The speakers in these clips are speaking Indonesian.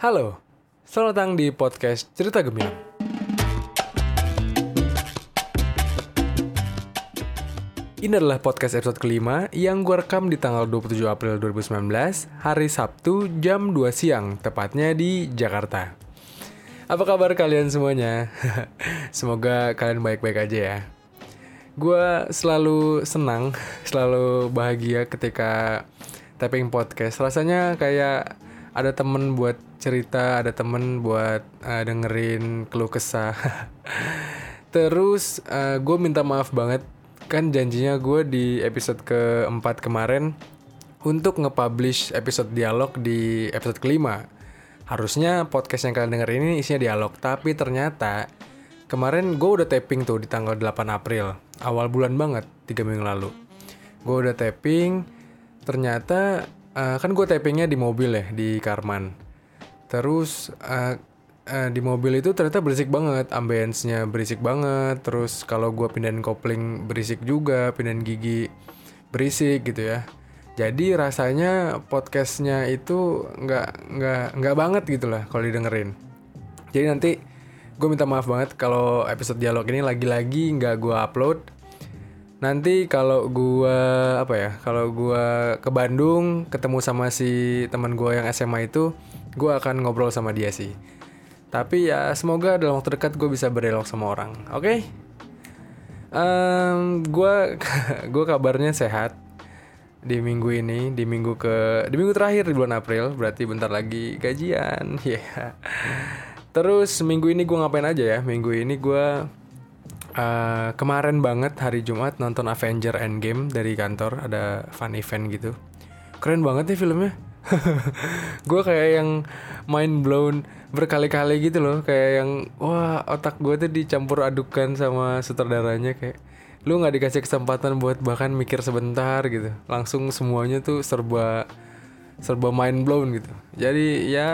Halo, selamat datang di podcast Cerita Gemilang. Ini adalah podcast episode kelima yang gue rekam di tanggal 27 April 2019, hari Sabtu jam 2 siang, tepatnya di Jakarta. Apa kabar kalian semuanya? Semoga kalian baik-baik aja ya. Gue selalu senang, selalu bahagia ketika tapping podcast. Rasanya kayak ada temen buat cerita, ada temen buat uh, dengerin keluh kesah. Terus uh, gue minta maaf banget kan janjinya gue di episode keempat kemarin untuk nge-publish episode dialog di episode kelima. Harusnya podcast yang kalian denger ini isinya dialog, tapi ternyata kemarin gue udah taping tuh di tanggal 8 April, awal bulan banget, 3 minggu lalu. Gue udah taping, ternyata uh, kan gue tapingnya di mobil ya, di Karman. Terus uh, uh, di mobil itu ternyata berisik banget, ambience-nya berisik banget. Terus kalau gue pindahin kopling berisik juga, pindahin gigi berisik gitu ya. Jadi rasanya podcastnya itu nggak nggak nggak banget gitu lah kalau didengerin. Jadi nanti gue minta maaf banget kalau episode dialog ini lagi-lagi nggak gue upload. Nanti kalau gue apa ya, kalau gue ke Bandung ketemu sama si teman gue yang SMA itu, gue akan ngobrol sama dia sih. Tapi ya semoga dalam waktu dekat gue bisa berdialog sama orang. Oke? Okay? Um, gue gue kabarnya sehat di minggu ini, di minggu ke di minggu terakhir di bulan April, berarti bentar lagi gajian. Ya. Yeah. Terus minggu ini gue ngapain aja ya? Minggu ini gue uh, kemarin banget hari Jumat nonton Avenger Endgame dari kantor, ada fun event gitu. Keren banget nih filmnya. gue kayak yang mind blown berkali-kali gitu loh kayak yang wah otak gue tuh dicampur adukan sama sutradaranya kayak lu nggak dikasih kesempatan buat bahkan mikir sebentar gitu langsung semuanya tuh serba serba mind blown gitu. Jadi ya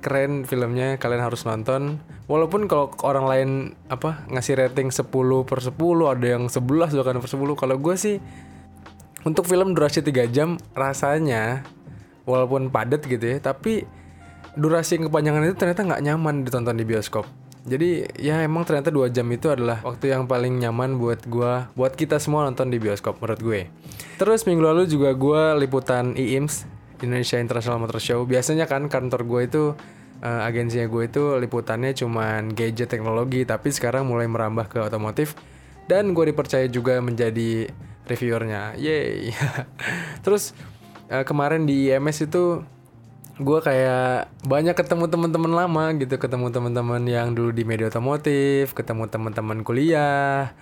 keren filmnya kalian harus nonton. Walaupun kalau orang lain apa ngasih rating 10 per 10 ada yang 11 bahkan per 10 kalau gue sih untuk film durasi 3 jam rasanya walaupun padat gitu ya tapi durasi yang kepanjangan itu ternyata nggak nyaman ditonton di bioskop. Jadi ya emang ternyata dua jam itu adalah waktu yang paling nyaman buat gua buat kita semua nonton di bioskop menurut gue. Terus minggu lalu juga gua liputan IIMS Indonesia International Motor Show. Biasanya kan kantor gue itu uh, agensinya gue itu liputannya cuman gadget teknologi tapi sekarang mulai merambah ke otomotif. Dan gue dipercaya juga menjadi reviewernya. Yay. Terus uh, kemarin di IMS itu gue kayak banyak ketemu teman-teman lama gitu. Ketemu teman-teman yang dulu di media otomotif ketemu teman-teman kuliah.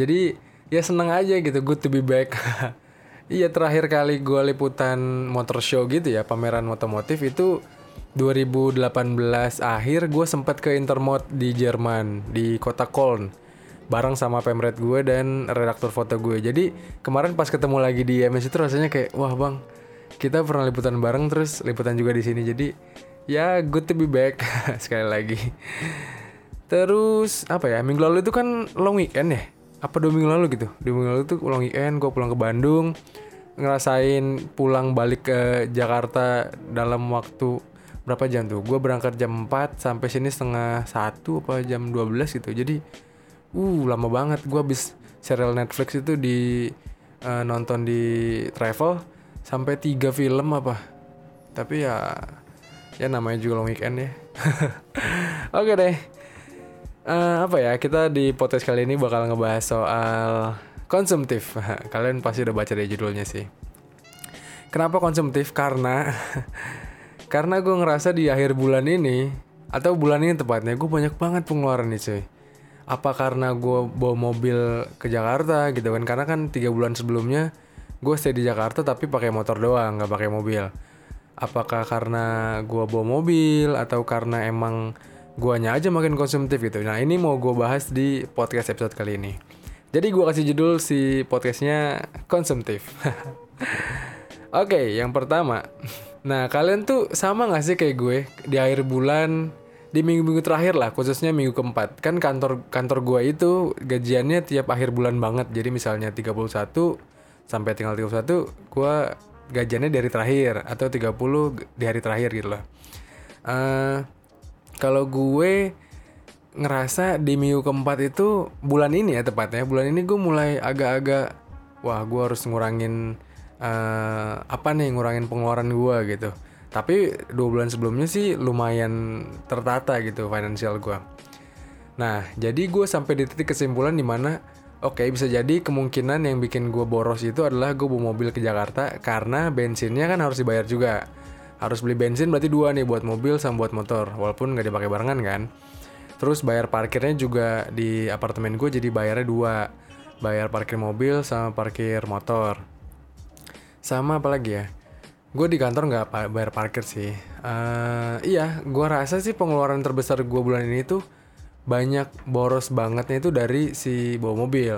Jadi ya seneng aja gitu good to be back iya terakhir kali gue liputan motor show gitu ya pameran otomotif itu 2018 akhir gue sempat ke Intermot di Jerman di kota Köln bareng sama pemret gue dan redaktur foto gue jadi kemarin pas ketemu lagi di MS itu rasanya kayak wah bang kita pernah liputan bareng terus liputan juga di sini. Jadi ya good to be back sekali lagi. Terus apa ya minggu lalu itu kan long weekend ya apa dua minggu lalu gitu? Dua minggu lalu tuh long weekend gue pulang ke Bandung ngerasain pulang balik ke Jakarta dalam waktu berapa jam tuh? Gue berangkat jam 4 sampai sini setengah satu apa jam 12 gitu. Jadi uh lama banget. Gue habis serial Netflix itu di uh, nonton di travel sampai tiga film apa. Tapi ya ya namanya juga long weekend ya. Oke deh uh, apa ya kita di podcast kali ini bakal ngebahas soal konsumtif. Kalian pasti udah baca dari judulnya sih. Kenapa konsumtif? Karena karena gue ngerasa di akhir bulan ini atau bulan ini tepatnya gue banyak banget pengeluaran nih cuy. Apa karena gue bawa mobil ke Jakarta gitu kan? Karena kan tiga bulan sebelumnya gue stay di Jakarta tapi pakai motor doang nggak pakai mobil. Apakah karena gue bawa mobil atau karena emang guanya aja makin konsumtif gitu. Nah ini mau gue bahas di podcast episode kali ini. Jadi gue kasih judul si podcastnya konsumtif. Oke okay, yang pertama. Nah kalian tuh sama gak sih kayak gue di akhir bulan di minggu-minggu terakhir lah khususnya minggu keempat? Kan kantor kantor gue itu gajiannya tiap akhir bulan banget. Jadi misalnya 31 sampai tinggal 31 gue gajiannya dari terakhir atau 30 di hari terakhir gitu loh. Uh, kalau gue ngerasa di minggu keempat itu bulan ini ya tepatnya bulan ini gue mulai agak-agak wah gue harus ngurangin uh, apa nih ngurangin pengeluaran gue gitu. Tapi dua bulan sebelumnya sih lumayan tertata gitu finansial gue. Nah jadi gue sampai di titik kesimpulan di mana oke okay, bisa jadi kemungkinan yang bikin gue boros itu adalah gue bawa mobil ke Jakarta karena bensinnya kan harus dibayar juga harus beli bensin berarti dua nih buat mobil sama buat motor walaupun nggak dipakai barengan kan Terus bayar parkirnya juga di apartemen gue jadi bayarnya dua. Bayar parkir mobil sama parkir motor. Sama apa lagi ya? Gue di kantor nggak bayar parkir sih. Uh, iya, gue rasa sih pengeluaran terbesar gue bulan ini tuh banyak boros bangetnya itu dari si bawa mobil.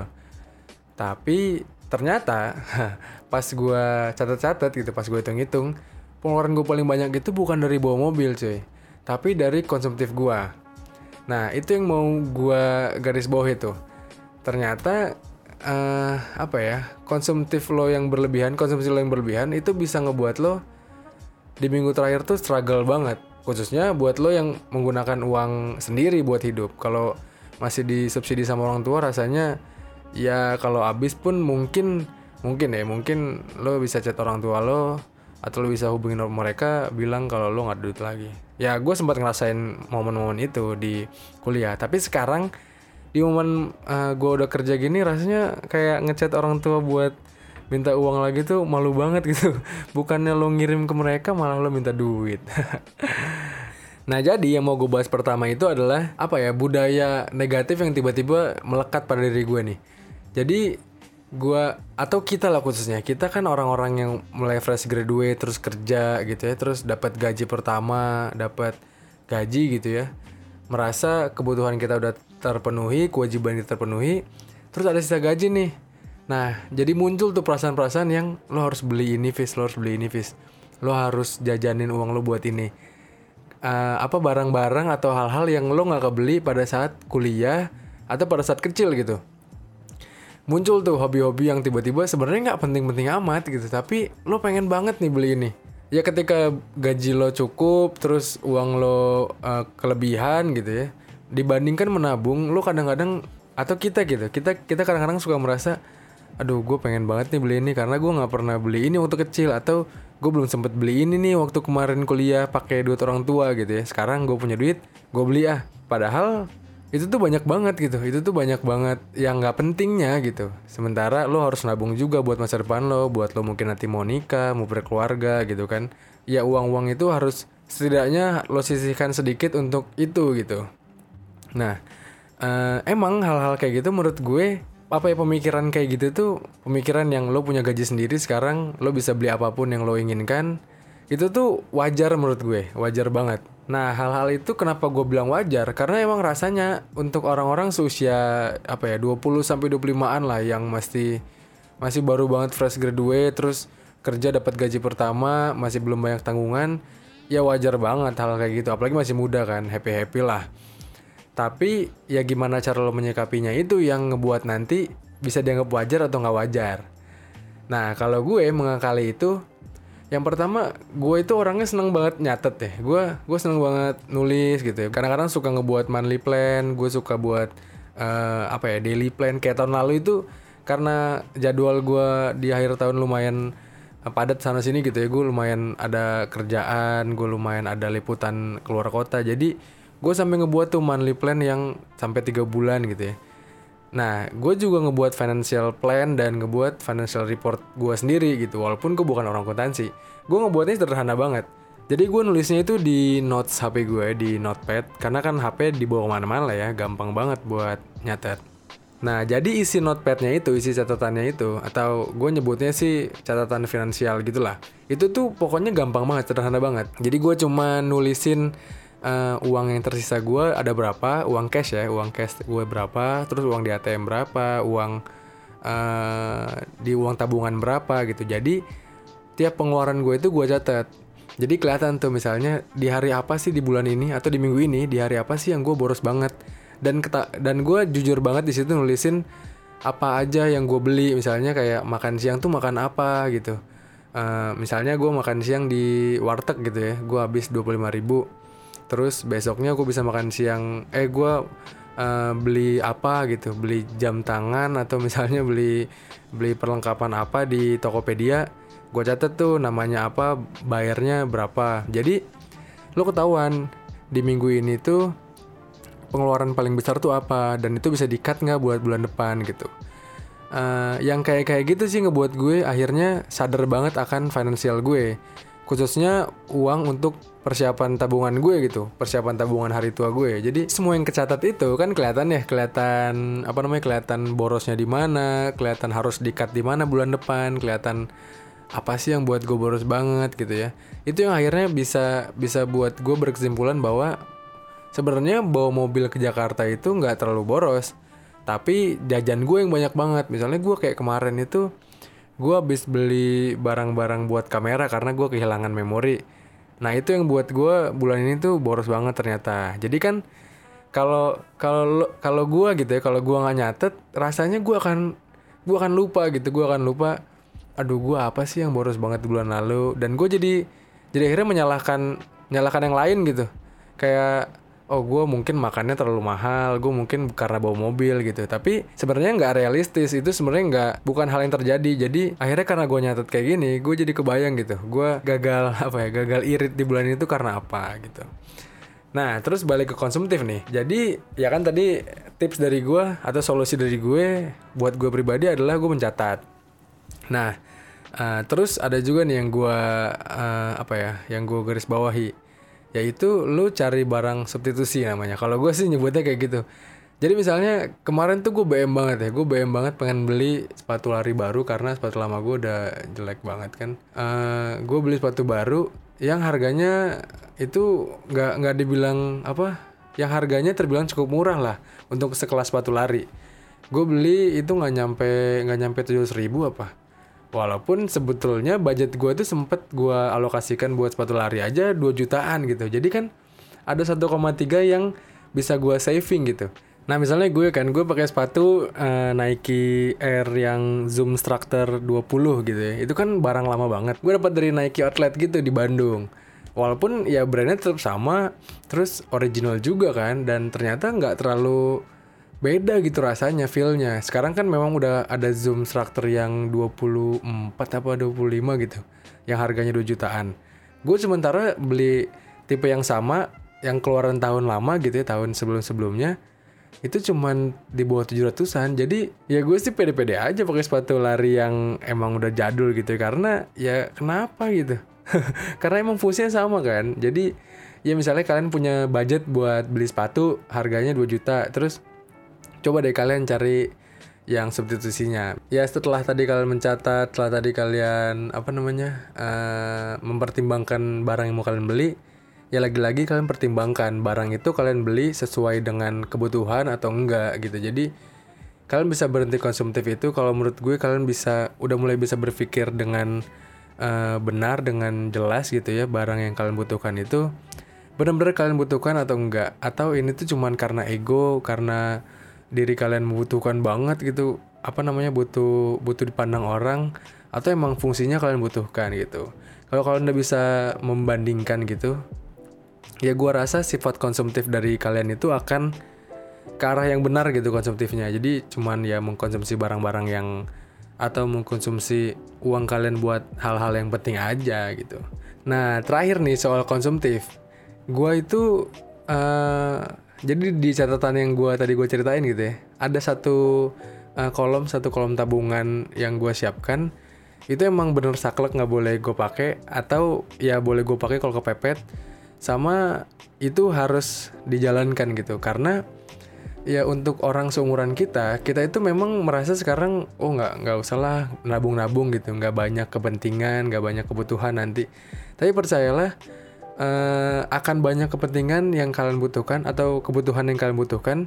Tapi ternyata pas gue catat-catat gitu, pas gue hitung-hitung, pengeluaran gue paling banyak itu bukan dari bawa mobil cuy. Tapi dari konsumtif gue Nah itu yang mau gue garis bawah itu. Ternyata uh, apa ya konsumtif lo yang berlebihan, konsumsi lo yang berlebihan itu bisa ngebuat lo di minggu terakhir tuh struggle banget. Khususnya buat lo yang menggunakan uang sendiri buat hidup. Kalau masih disubsidi sama orang tua rasanya ya kalau habis pun mungkin mungkin ya mungkin lo bisa chat orang tua lo atau lo bisa hubungin mereka bilang kalau lo nggak duit lagi. Ya gue sempat ngerasain momen-momen itu di kuliah. Tapi sekarang di momen uh, gue udah kerja gini rasanya kayak ngechat orang tua buat minta uang lagi tuh malu banget gitu. Bukannya lo ngirim ke mereka malah lo minta duit. Nah jadi yang mau gue bahas pertama itu adalah apa ya budaya negatif yang tiba-tiba melekat pada diri gue nih. Jadi gua atau kita lah khususnya kita kan orang-orang yang mulai fresh graduate terus kerja gitu ya terus dapat gaji pertama dapat gaji gitu ya merasa kebutuhan kita udah terpenuhi kewajiban kita terpenuhi terus ada sisa gaji nih. Nah jadi muncul tuh perasaan-perasaan yang lo harus beli ini vis lo harus beli ini vis lo harus jajanin uang lo buat ini. Uh, apa barang-barang atau hal-hal yang lo nggak kebeli pada saat kuliah atau pada saat kecil gitu muncul tuh hobi-hobi yang tiba-tiba sebenarnya nggak penting-penting amat gitu. Tapi lo pengen banget nih beli ini. Ya ketika gaji lo cukup terus uang lo uh, kelebihan gitu ya dibandingkan menabung lo kadang-kadang atau kita gitu kita kita kadang-kadang suka merasa aduh gue pengen banget nih beli ini karena gue nggak pernah beli ini waktu kecil atau gue belum sempet beli ini nih waktu kemarin kuliah pakai duit orang tua gitu ya. Sekarang gue punya duit gue beli ah. Padahal itu tuh banyak banget gitu. Itu tuh banyak banget yang nggak pentingnya gitu. Sementara lo harus nabung juga buat masa depan lo buat lo mungkin nanti mau nikah mau berkeluarga gitu kan. Ya uang uang itu harus setidaknya lo sisihkan sedikit untuk itu gitu. Nah uh, emang hal-hal kayak gitu menurut gue apa ya pemikiran kayak gitu tuh pemikiran yang lo punya gaji sendiri sekarang lo bisa beli apa pun yang lo inginkan itu tuh wajar menurut gue. Wajar banget Nah, hal-hal itu kenapa gue bilang wajar? Karena emang rasanya untuk orang-orang seusia apa ya 20 sampai 25-an lah yang masih masih baru banget fresh graduate terus kerja dapat gaji pertama, masih belum banyak tanggungan, ya wajar banget hal kayak gitu. Apalagi masih muda kan, happy-happy lah. Tapi ya gimana cara lo menyikapinya itu yang ngebuat nanti bisa dianggap wajar atau nggak wajar. Nah, kalau gue mengakali itu yang pertama gue itu orangnya seneng banget nyatet ya. Gue gue seneng banget nulis gitu ya. Kadang-kadang suka ngebuat monthly plan gue suka buat uh, apa ya daily plan. Kayak tahun lalu itu karena jadwal gue di akhir tahun lumayan padat sana sini gitu ya. Gue lumayan ada kerjaan gue lumayan ada liputan keluar kota. Jadi gue sampai ngebuat tuh monthly plan yang sampai tiga bulan gitu ya Nah, gue juga ngebuat financial plan dan ngebuat financial report gue sendiri gitu. Walaupun gue bukan orang akuntansi. Gue ngebuatnya sederhana banget. Jadi gue nulisnya itu di notes HP gue, di notepad. Karena kan HP dibawa ke mana-mana lah ya, gampang banget buat nyatet. Nah, jadi isi notepadnya itu, isi catatannya itu, atau gue nyebutnya sih catatan finansial gitulah. Itu tuh pokoknya gampang banget, sederhana banget. Jadi gue cuma nulisin uh, uang yang tersisa gue ada berapa? Uang cash ya uang cash gue berapa? Terus uang di ATM berapa? Uang uh, di uang tabungan berapa gitu. Jadi tiap pengeluaran gue itu gue catat. Jadi kelihatan tuh misalnya di hari apa sih di bulan ini atau di minggu ini di hari apa sih yang gue boros banget. Dan keta dan gue jujur banget di situ nulisin apa aja yang gue beli. Misalnya kayak makan siang tuh makan apa gitu. Uh, misalnya gue makan siang di warteg gitu ya gue habis 25 ribu terus besoknya gue bisa makan siang eh gue uh, beli apa gitu beli jam tangan atau misalnya beli beli perlengkapan apa di Tokopedia gue catet tuh namanya apa bayarnya berapa. Jadi lo ketahuan di minggu ini tuh pengeluaran paling besar tuh apa dan itu bisa di-cut nggak buat bulan depan gitu. Uh, yang kayak kayak gitu sih ngebuat gue akhirnya sadar banget akan finansial gue khususnya uang untuk persiapan tabungan gue gitu persiapan tabungan hari tua gue. Jadi semua yang kecatat itu kan kelihatan ya kelihatan apa namanya kelihatan borosnya di mana kelihatan harus dikat di mana bulan depan kelihatan apa sih yang buat gue boros banget gitu ya. Itu yang akhirnya bisa bisa buat gue berkesimpulan bahwa sebenarnya bawa mobil ke Jakarta itu nggak terlalu boros tapi jajan gue yang banyak banget. Misalnya gue kayak kemarin itu gue habis beli barang-barang buat kamera karena gue kehilangan memori nah itu yang buat gue bulan ini tuh boros banget ternyata. Jadi kan kalau kalau kalau gue gitu ya kalau gue nggak nyatet rasanya gue akan gue akan lupa gitu gue akan lupa aduh gue apa sih yang boros banget bulan lalu? Dan gue jadi jadi akhirnya menyalahkan menyalahkan yang lain gitu. Kayak oh gue mungkin makannya terlalu mahal gue mungkin karena bawa mobil gitu. Tapi sebenarnya nggak realistis itu sebenarnya nggak bukan hal yang terjadi. Jadi akhirnya karena gue nyatet kayak gini gue jadi kebayang gitu. Gue gagal apa ya gagal irit di bulan itu karena apa gitu. Nah, terus balik ke konsumtif nih. Jadi, ya kan tadi tips dari gue atau solusi dari gue buat gue pribadi adalah gue mencatat. Nah, uh, terus ada juga nih yang gue uh, apa ya, yang gue garis bawahi, yaitu lu cari barang substitusi namanya. Kalau gue sih nyebutnya kayak gitu. Jadi misalnya kemarin tuh gue BM banget ya, gue BM banget pengen beli sepatu lari baru karena sepatu lama gue udah jelek banget kan. Uh, eh, gue beli sepatu baru yang harganya itu nggak nggak dibilang apa, yang harganya terbilang cukup murah lah untuk sekelas sepatu lari. Gue beli itu nggak nyampe nggak nyampe tujuh ribu apa Walaupun sebetulnya budget gue tuh sempet gue alokasikan buat sepatu lari aja 2 jutaan gitu. Jadi kan ada 1,3 yang bisa gue saving gitu. Nah misalnya gue kan gue pakai sepatu uh, Nike Air yang Zoom Structure 20 gitu ya. Itu kan barang lama banget. Gue dapat dari Nike Outlet gitu di Bandung. Walaupun ya brandnya tetap sama, terus original juga kan, dan ternyata nggak terlalu beda gitu rasanya feelnya. Sekarang kan memang udah ada zoom structure yang 24 apa 25 gitu yang harganya 2 jutaan. Gue sementara beli tipe yang sama yang keluaran tahun lama gitu ya tahun sebelum-sebelumnya itu cuman di bawah 700-an jadi ya gue sih pede-pede aja pakai sepatu lari yang emang udah jadul gitu ya karena ya kenapa gitu? Karena emang fungsinya sama kan. Jadi ya misalnya kalian punya budget buat beli sepatu harganya 2 juta terus coba deh kalian cari yang substitusinya. Ya setelah tadi kalian mencatat setelah tadi kalian apa namanya uh, mempertimbangkan barang yang mau kalian beli ya lagi-lagi kalian pertimbangkan barang itu kalian beli sesuai dengan kebutuhan atau enggak gitu. Jadi kalian bisa berhenti konsumtif itu kalau menurut gue kalian bisa udah mulai bisa berpikir dengan uh, benar dengan jelas gitu ya barang yang kalian butuhkan itu. Benar-benar kalian butuhkan atau enggak? Atau ini tuh cuman karena ego karena diri kalian membutuhkan banget gitu. Apa namanya butuh butuh dipandang orang atau emang fungsinya kalian butuhkan gitu. Kalau kalian udah bisa membandingkan gitu ya gue rasa sifat konsumtif dari kalian itu akan ke arah yang benar gitu konsumtifnya. Jadi cuman ya mengkonsumsi barang-barang yang atau mengkonsumsi uang kalian buat hal-hal yang penting aja gitu. Nah terakhir nih soal konsumtif. Gue itu uh, jadi di catatan yang gue tadi gue ceritain gitu ya, ada satu uh, kolom satu kolom tabungan yang gue siapkan itu emang bener saklek nggak boleh gue pakai atau ya boleh gue pakai kalau kepepet sama itu harus dijalankan gitu. Karena ya untuk orang seumuran kita kita itu memang merasa sekarang oh nggak nggak usah lah nabung-nabung gitu nggak banyak kepentingan nggak banyak kebutuhan nanti. Tapi percayalah uh, akan banyak kepentingan yang kalian butuhkan atau kebutuhan yang kalian butuhkan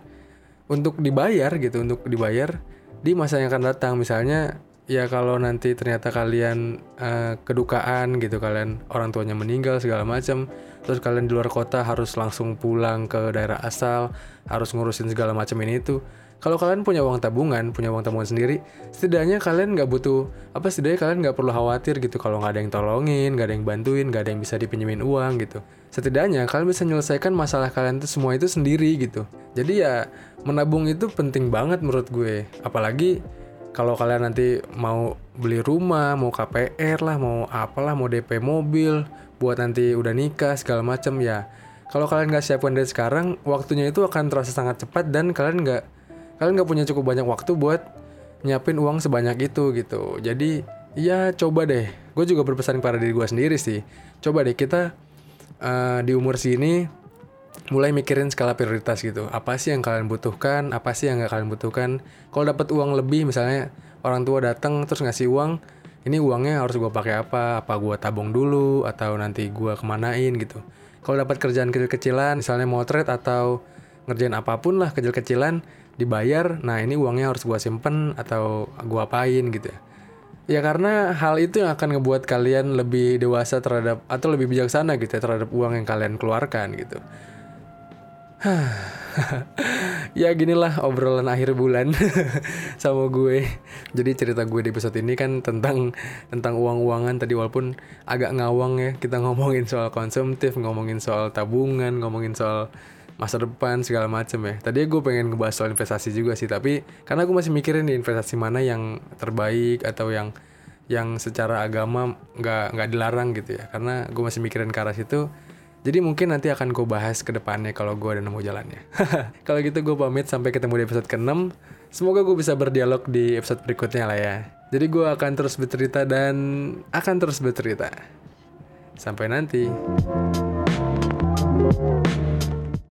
untuk dibayar gitu untuk dibayar di masa yang akan datang. Misalnya ya kalau nanti ternyata kalian uh, kedukaan gitu kalian orang tuanya meninggal segala macam terus kalian di luar kota harus langsung pulang ke daerah asal harus ngurusin segala macam ini itu kalau kalian punya uang tabungan punya uang tabungan sendiri setidaknya kalian nggak butuh apa setidaknya kalian nggak perlu khawatir gitu kalau nggak ada yang tolongin nggak ada yang bantuin nggak ada yang bisa dipinjemin uang gitu. Setidaknya kalian bisa menyelesaikan masalah kalian itu semua itu sendiri gitu. Jadi ya menabung itu penting banget menurut gue. Apalagi kalau kalian nanti mau beli rumah, mau KPR lah, mau apalah, mau DP mobil, buat nanti udah nikah segala macam ya. Kalau kalian nggak siapkan dari sekarang, waktunya itu akan terasa sangat cepat dan kalian nggak kalian nggak punya cukup banyak waktu buat nyiapin uang sebanyak itu gitu. Jadi ya coba deh. Gue juga berpesan kepada diri gue sendiri sih. Coba deh kita uh, di umur sini mulai mikirin skala prioritas gitu. Apa sih yang kalian butuhkan, apa sih yang nggak kalian butuhkan. Kalau dapat uang lebih misalnya orang tua datang terus ngasih uang, ini uangnya harus gue pakai apa? Apa gue tabung dulu atau nanti gue kemanain gitu. Kalau dapat kerjaan kecil-kecilan, misalnya motret atau ngerjain apa pun lah kecil-kecilan dibayar, nah ini uangnya harus gue simpen atau gue apain gitu ya. Ya karena hal itu yang akan ngebuat kalian lebih dewasa terhadap atau lebih bijaksana gitu ya terhadap uang yang kalian keluarkan gitu. ya ginilah obrolan akhir bulan sama gue. Jadi cerita gue di episode ini kan tentang tentang uang-uangan tadi walaupun agak ngawang ya. Kita ngomongin soal konsumtif, ngomongin soal tabungan, ngomongin soal masa depan segala macem ya. Tadi gue pengen ngebahas soal investasi juga sih, tapi karena gue masih mikirin nih investasi mana yang terbaik atau yang yang secara agama nggak nggak dilarang gitu ya. Karena gue masih mikirin ke arah situ jadi mungkin nanti akan gue bahas ke depannya kalau gue ada nemu jalannya. kalau gitu gue pamit sampai ketemu di episode ke-6. Semoga gue bisa berdialog di episode berikutnya lah ya. Jadi gue akan terus bercerita dan akan terus bercerita. Sampai nanti.